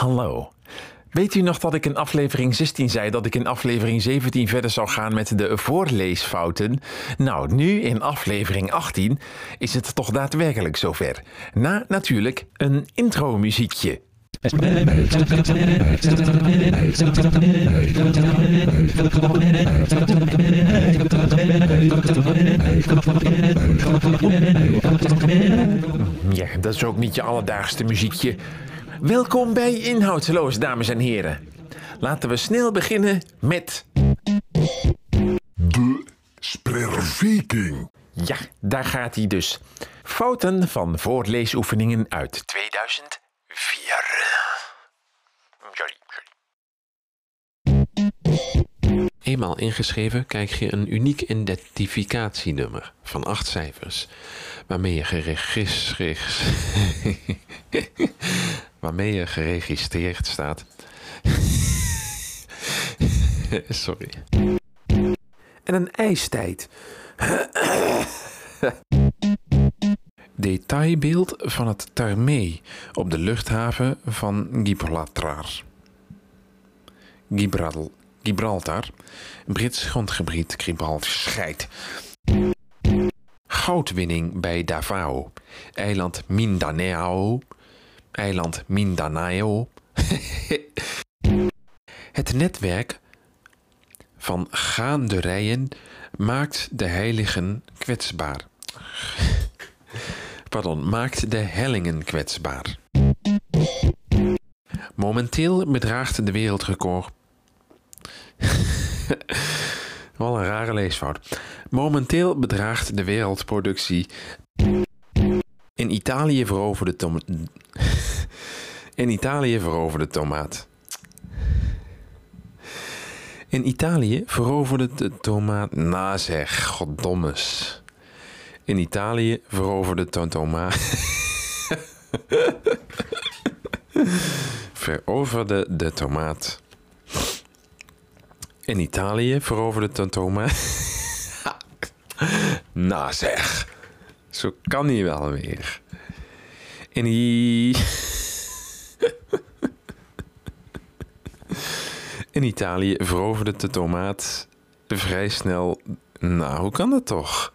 Hallo. Weet u nog dat ik in aflevering 16 zei dat ik in aflevering 17 verder zou gaan met de voorleesfouten? Nou, nu in aflevering 18 is het toch daadwerkelijk zover. Na natuurlijk een intro-muziekje. Ja, dat is ook niet je alledaagste muziekje. Welkom bij Inhoudsloos, dames en heren. Laten we snel beginnen met. De Spreerviking. Ja, daar gaat hij dus. Fouten van voorleesoefeningen uit 2004. Sorry, sorry. Eenmaal ingeschreven krijg je een uniek identificatienummer van acht cijfers, waarmee je, geregis- waarmee je geregistreerd staat. Sorry. En een ijstijd. Detailbeeld van het Tarmee op de luchthaven van Gibraltar. Gibral, Gibraltar, Brits grondgebied Gibraltar. Goudwinning bij Davao, eiland Mindanao, eiland Mindanao. Het netwerk van gaanderijen maakt de heiligen kwetsbaar. Pardon, maakt de hellingen kwetsbaar. Momenteel bedraagt de wereldrecord. Wel een rare leesfout. Momenteel bedraagt de wereldproductie. In Italië veroverde tom... In Italië veroverde tomaat. In Italië veroverde de tomaat. Na zeg, goddommes. In Italië veroverde de tomaat. veroverde de tomaat. In Italië veroverde de tomaat. Na zeg. Zo kan hij wel weer. In Italië veroverde de tomaat vrij snel. Nou, hoe kan dat toch?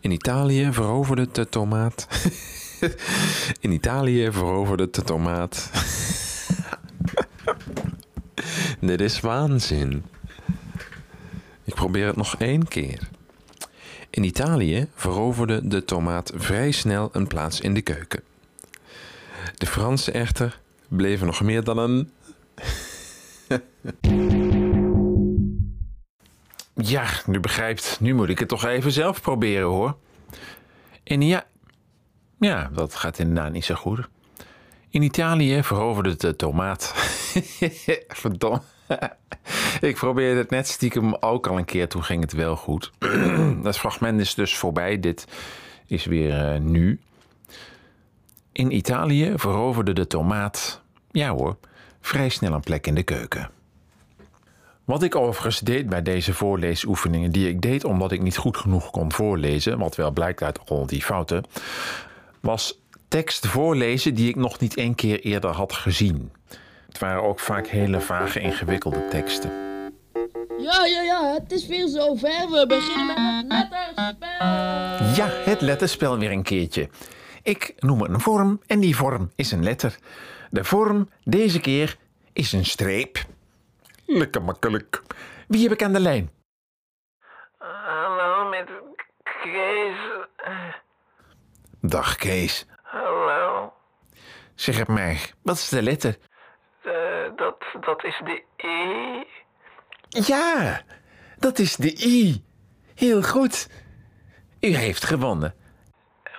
In Italië veroverde de tomaat. In Italië veroverde de tomaat. Dit is waanzin. Ik probeer het nog één keer. In Italië veroverde de tomaat vrij snel een plaats in de keuken. De Fransen echter bleven nog meer dan een. Ja, nu begrijpt. Nu moet ik het toch even zelf proberen hoor. En ja, ja, dat gaat inderdaad niet zo goed. In Italië veroverde de tomaat. Verdomme. Ik probeerde het net stiekem ook al een keer, toen ging het wel goed. Dat fragment is dus voorbij. Dit is weer eh, nu. In Italië veroverde de tomaat, ja hoor, vrij snel een plek in de keuken. Wat ik overigens deed bij deze voorleesoefeningen, die ik deed omdat ik niet goed genoeg kon voorlezen, wat wel blijkt uit al die fouten, was tekst voorlezen die ik nog niet één keer eerder had gezien. Het waren ook vaak hele vage, ingewikkelde teksten. Ja, ja, ja, het is weer zover. We beginnen met het letterspel. Ja, het letterspel weer een keertje. Ik noem het een vorm en die vorm is een letter. De vorm deze keer is een streep. Lekker makkelijk. Wie heb ik aan de lijn? Hallo, met Kees. Dag Kees. Hallo. Zeg het maar, wat is de letter? dat, dat is de E. Ja, dat is de I. Heel goed. U heeft gewonnen.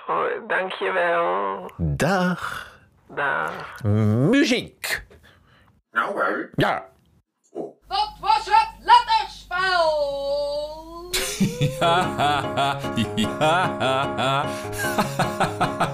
Oh, dankjewel. Dag. Dag. Muziek. Nou, hè? Ja. Dat was het letterspel. ja, ja, ja.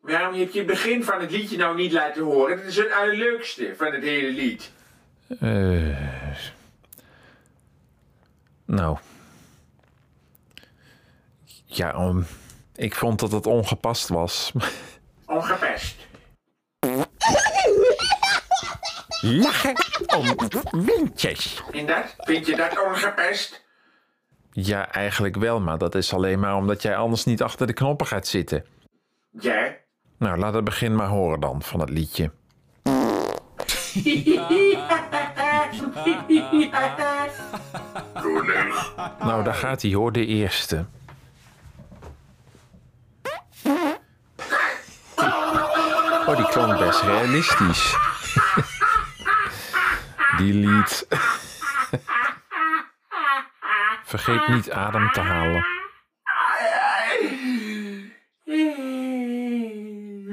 waarom heb je het begin van het liedje nou niet laten horen? Dat is het allerleukste van het hele lied. Eh, nou. Ja, um, ik vond dat het ongepast was. Ongepest. Lachen om windjes. Dat? Vind je dat ongepest? Ja, eigenlijk wel, maar dat is alleen maar omdat jij anders niet achter de knoppen gaat zitten. Ja. Nou, laat het begin maar horen dan van het liedje. Nou, daar gaat hij hoor, de eerste. Oh, die klonk best realistisch. Die lied. Vergeet niet adem te halen.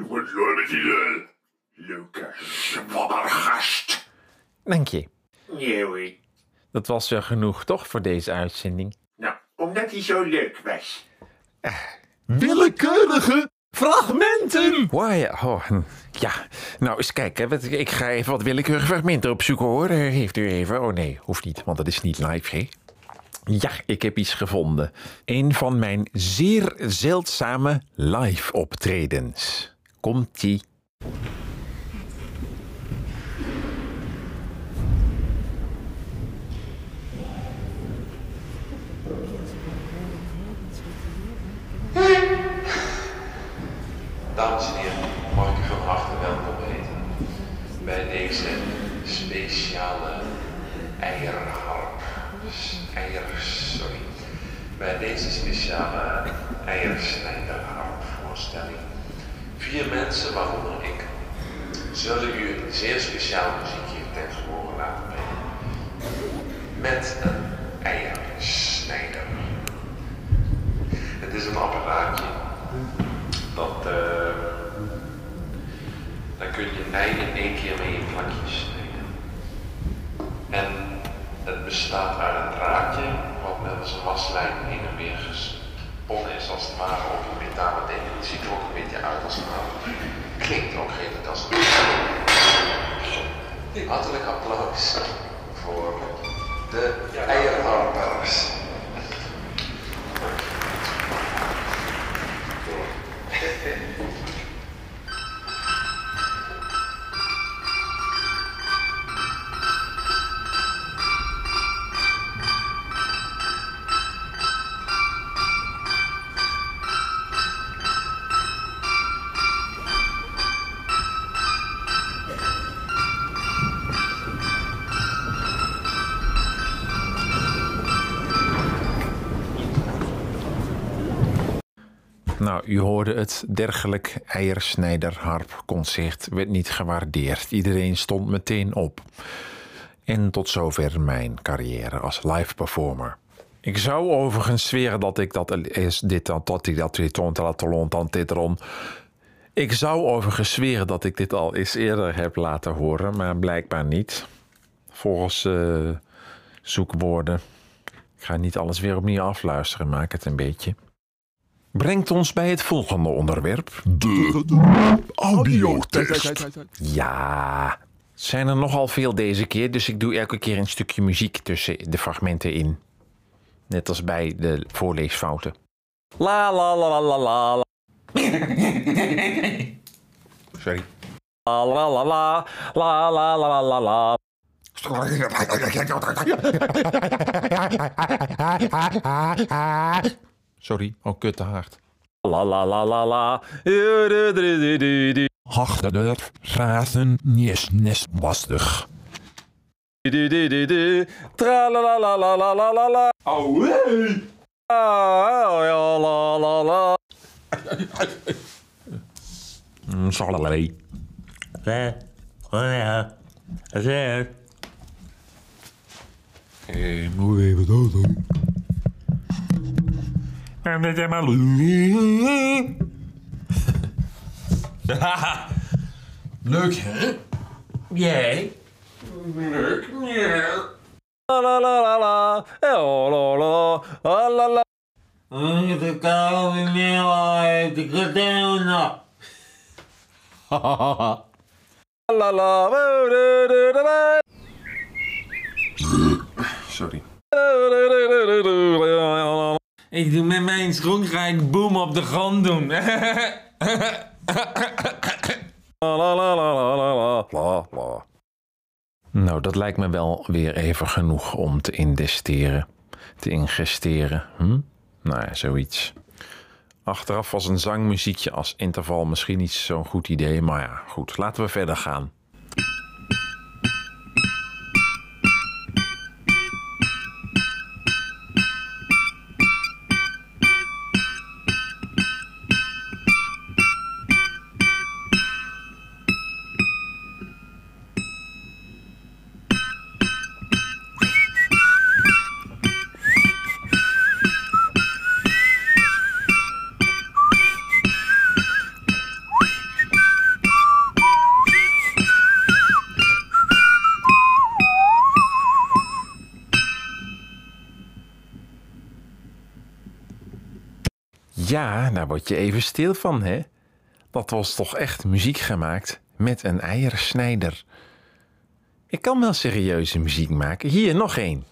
Wat het hier? Lucas. Dank je. Joey. Dat was wel genoeg, toch, voor deze uitzending? Nou, omdat hij zo leuk was. Willekeurige fragmenten! Why? Oh, hm, ja. Nou, eens kijken. Ik ga even wat willekeurige fragmenten opzoeken, hoor. Eh, Heeft u even? Oh nee, hoeft niet, want dat is niet live, hè? Ja, ik heb iets gevonden. Een van mijn zeer zeldzame live optredens. Komt-ie. Dames en heren, mag ik u van harte welkom heten bij deze speciale eierharp. Eier, sorry. Bij deze speciale eiersnijderharp voorstelling. Vier mensen, waaronder ik, zullen u een zeer speciaal muziekje ten gehore laten brengen. Met een eiersnijder. Het is een apparaatje dat eh daar kun je ei in één keer mee in plakjes snijden. En het bestaat uit een draadje wat met een waslijn heen gesponnen is als het ware op een metalen ding. Het ziet er ook een beetje uit als een oude. Klinkt ook redelijk als een Hartelijk applaus voor de eierharpers. U hoorde het. Dergelijk eiersnijderharpconcert werd niet gewaardeerd. Iedereen stond meteen op. En tot zover mijn carrière als live performer. Ik zou overigens zweren dat ik dat is dit dan tot ik dat dit. Ik zou overigens zweren dat ik dit al eens eerder heb laten horen, maar blijkbaar niet. volgens eh, zoekwoorden. Ik ga niet alles weer opnieuw afluisteren, maak het een beetje. Brengt ons bij het volgende onderwerp. Audiotest. Ja, zijn er nogal veel deze keer, dus ik doe elke keer een stukje muziek tussen de fragmenten in. Net als bij de voorleesfouten. La la la la la la. la. Sorry. La la la la la la la la la. Sorry, oh kut te hard. La la la la la. Achter de raten is nest lastig. Tra la la la la la la la la. Oh. Ah, ja, la la la. Mm, Salalei. Hey, moet even dat doen. Leuk, hè? Jij? Leuk, ja. La la la la la, eh, oh la la, la la la. Ik ga weer meer uit de gedaan. La la, Sorry. Ik doe met mijn schoen ga ik boom op de grond doen. Nou, dat lijkt me wel weer even genoeg om te investeren. Te ingesteren. Hm? Nou ja, zoiets. Achteraf was een zangmuziekje als interval misschien niet zo'n goed idee, maar ja, goed, laten we verder gaan. Ja, daar word je even stil van, hè? Dat was toch echt muziek gemaakt met een eiersnijder. Ik kan wel serieuze muziek maken. Hier, nog één.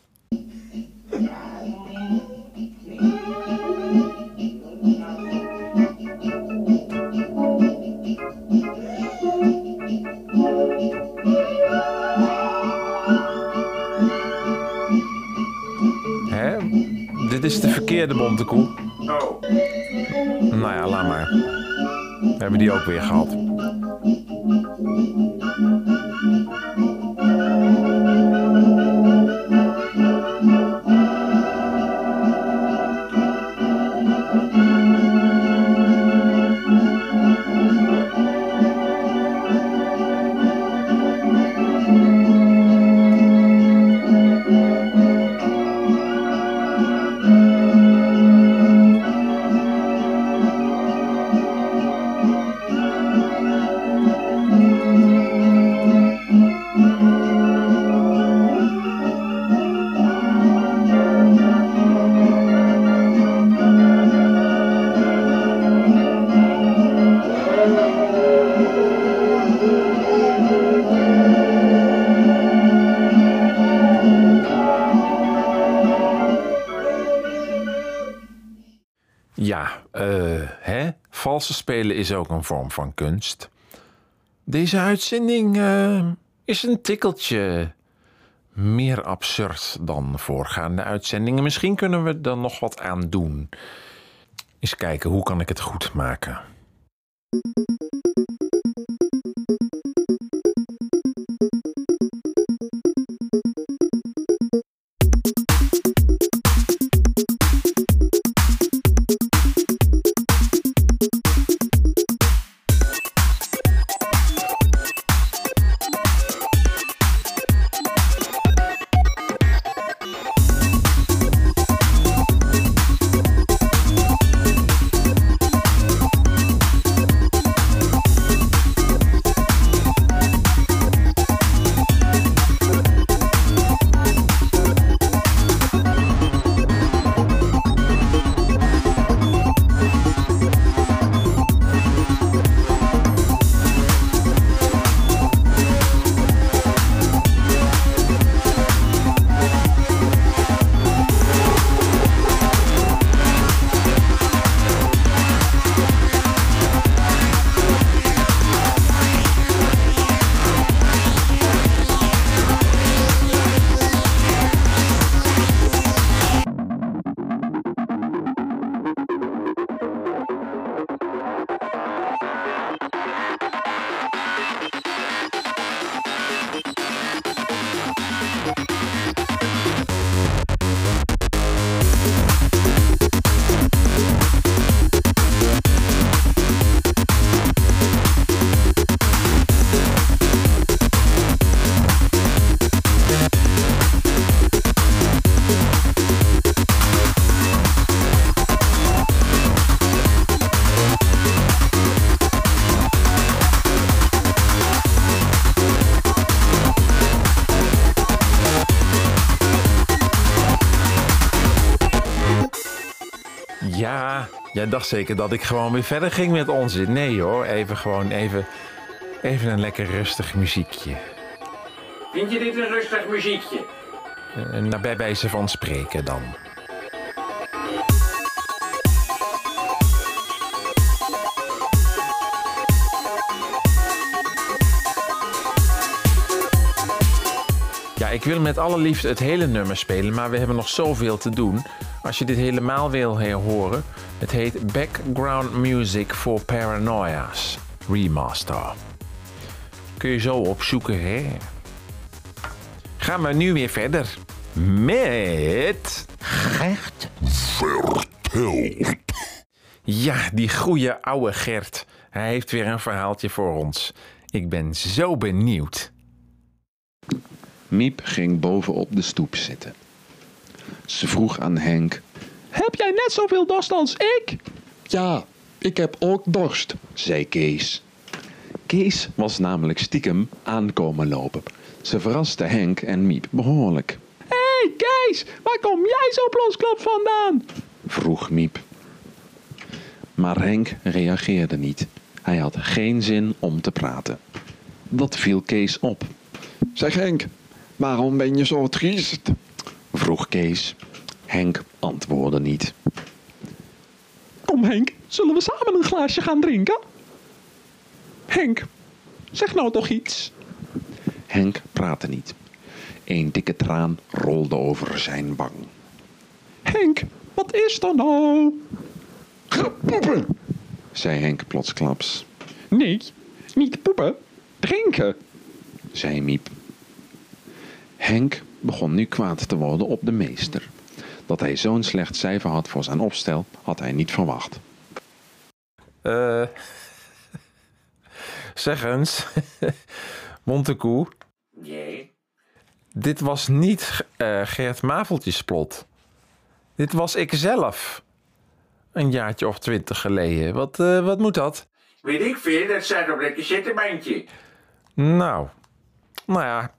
Hè? Dit is de verkeerde bontekoe. Oh, Nou ja, laat maar. We hebben die ook weer gehad. Ja, eh, hè? Valse spelen is ook een vorm van kunst. Deze uitzending eh, is een tikkeltje meer absurd dan voorgaande uitzendingen. Misschien kunnen we er nog wat aan doen. Eens kijken, hoe kan ik het goed maken? Ja, jij dacht zeker dat ik gewoon weer verder ging met onzin. Nee hoor, even gewoon even, even een lekker rustig muziekje. Vind je dit een rustig muziekje? Eh, naar bij wijze van spreken dan. Ja, ik wil met alle liefde het hele nummer spelen, maar we hebben nog zoveel te doen. Als je dit helemaal wil horen, het heet Background Music for Paranoia's Remaster. Kun je zo opzoeken, hè? Gaan we nu weer verder met... Gert vertelt. Ja, die goede oude Gert. Hij heeft weer een verhaaltje voor ons. Ik ben zo benieuwd. Miep ging bovenop de stoep zitten. Ze vroeg aan Henk: Heb jij net zoveel dorst als ik? Ja, ik heb ook dorst, zei Kees. Kees was namelijk stiekem aankomen lopen. Ze verraste Henk en Miep behoorlijk. Hé hey Kees, waar kom jij zo plotsklap vandaan? vroeg Miep. Maar Henk reageerde niet. Hij had geen zin om te praten. Dat viel Kees op. Zeg Henk, waarom ben je zo triest? vroeg Kees. Henk antwoordde niet. Kom Henk, zullen we samen een glaasje gaan drinken? Henk, zeg nou toch iets. Henk praatte niet. Een dikke traan rolde over zijn wang. Henk, wat is er nou? Poepen. Zei Henk plotsklaps. Nee, niet poepen, drinken. Zei Miep. Henk begon nu kwaad te worden op de meester. Dat hij zo'n slecht cijfer had voor zijn opstel, had hij niet verwacht. Eh zeg eens, Montekoe, Nee. dit was niet eh, Gert Maveltjesplot. Dit was ikzelf. Een jaartje of twintig geleden. Wat, eh, wat moet dat? Weet ik veel, dat staat op een cassettebandje. Nou, nou ja.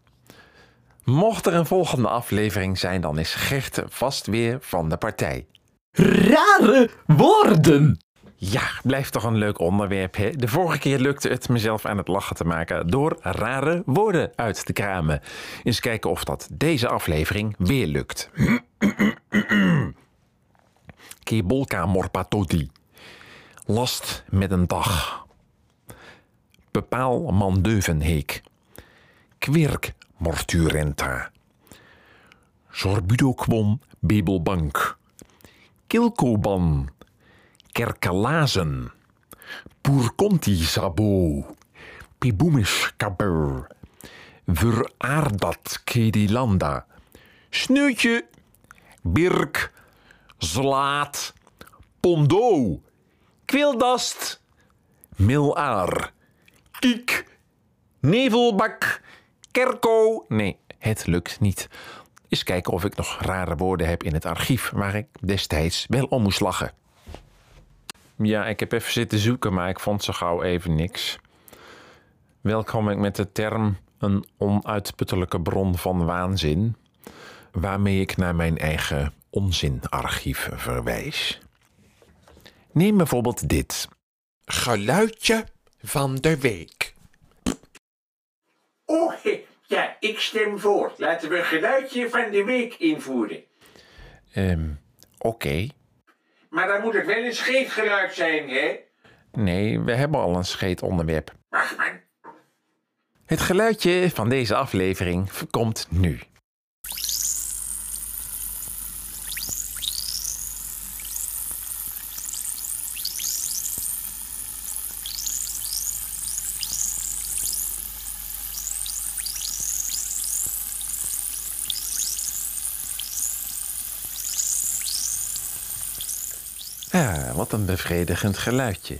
Mocht er een volgende aflevering zijn, dan is Gert vast weer van de partij. Rare woorden. Ja, blijft toch een leuk onderwerp, hè? De vorige keer lukte het mezelf aan het lachen te maken door rare woorden uit te kramen. Eens kijken of dat deze aflevering weer lukt. Kebolka morpatoti. Last met een dag. Bepaal mandeuvenheek. Kwirk morturenta. Sorbudokwon bebelbank. Kilkoban. Kerkelazen. Purkonti sabo. Pibumis kaber. Veraardat kedilanda. Sneutje. Birk. Zlaat. Pondo. Kwildast. Milaar. Kiek. Nevelbak. Kerko. Nee, het lukt niet. Eens kijken of ik nog rare woorden heb in het archief waar ik destijds wel om moest lachen. Ja, ik heb even zitten zoeken, maar ik vond zo gauw even niks. Wel kwam ik met de term een onuitputtelijke bron van waanzin, waarmee ik naar mijn eigen onzinarchief verwijs. Neem bijvoorbeeld dit. Geluidje van de week. Oh, ja, ik stem voor. Laten we een geluidje van de week invoeren. Ehm, Oké. Maar dan moet het wel een scheetgeluid zijn, hè? Nee, we hebben al een scheet onderwerp. Wacht man. Het geluidje van deze aflevering komt nu. Wat een bevredigend geluidje.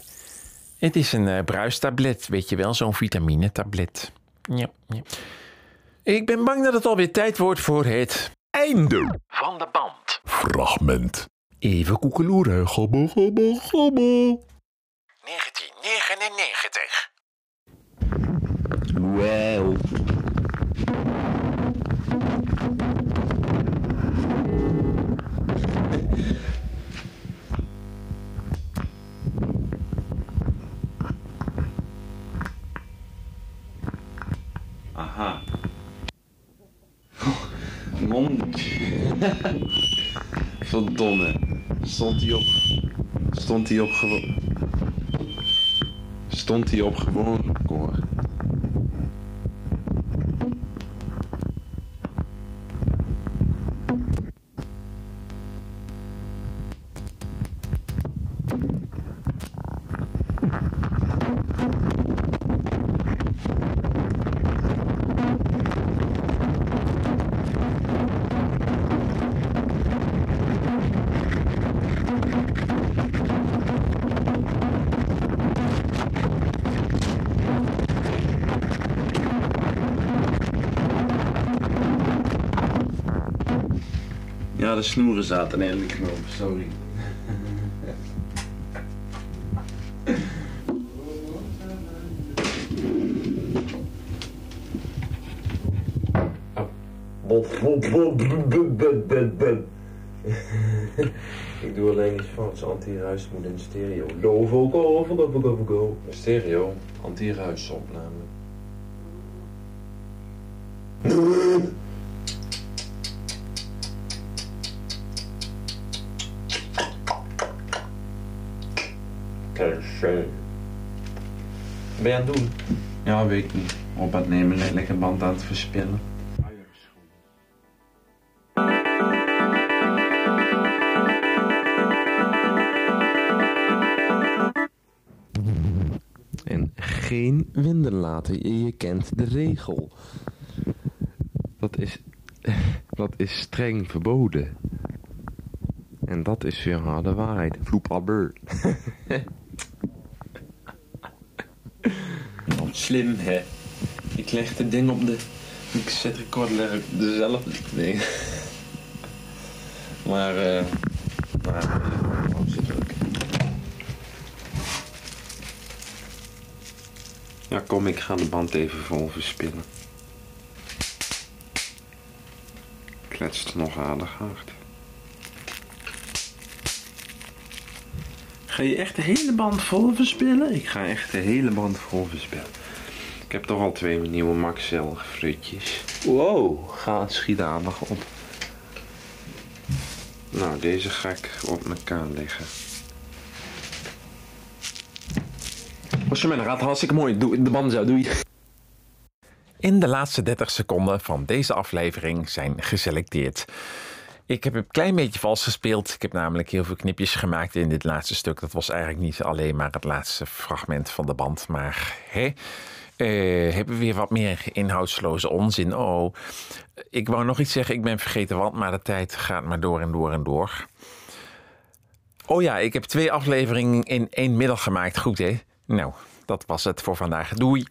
Het is een eh, bruistablet, weet je wel, zo'n vitaminetablet. Ja, ja. Ik ben bang dat het alweer tijd wordt voor het einde van de band. Fragment. Even koekeloeren, gobbo, gobbo, gobbo. 1999. Ha, Oh, mondje. Verdomme. Stond hij op... Stond hij op gewoon... Stond hij op gewoon, hoor. De snoeren zaten in de knoop, sorry. Ik doe alleen iets fout. Anti-ruis moet in stereo. Low vocal, vocal, vocal, vocal. Stereo, opname. Ben je aan het doen? Ja, weet ik niet. Op het nemen, lekker band aan het verspillen. En geen winden laten. Je kent de regel. Dat is, dat is streng verboden. En dat is weer harde waarheid. Vloepabber. Slim, hè? Ik leg het ding op de... Ik zet record leg ik dezelfde ding. Maar, eh... maar, eh, zit er ook. Ja, kom, ik ga de band even vol verspinnen. Kletst nog aardig hard. Ga je echt de hele band vol verspillen? Ik ga echt de hele band vol verspillen. Ik heb toch al twee nieuwe Maxell frutjes. Wow, ga schiet aandacht op. Nou, deze ga ik op elkaar leggen. Als je mij gaat, hartstikke mooi. Doe, de banden zo, doei. In de laatste 30 seconden van deze aflevering zijn geselecteerd. Ik heb een klein beetje vals gespeeld. Ik heb namelijk heel veel knipjes gemaakt in dit laatste stuk. Dat was eigenlijk niet alleen maar het laatste fragment van de band. Maar hè, eh, hebben we weer wat meer inhoudsloze onzin. Oh, ik wou nog iets zeggen. Ik ben vergeten wat, maar de tijd gaat maar door en door en door. Oh ja, ik heb twee afleveringen in één middag gemaakt. Goed hè? Nou, dat was het voor vandaag. Doei.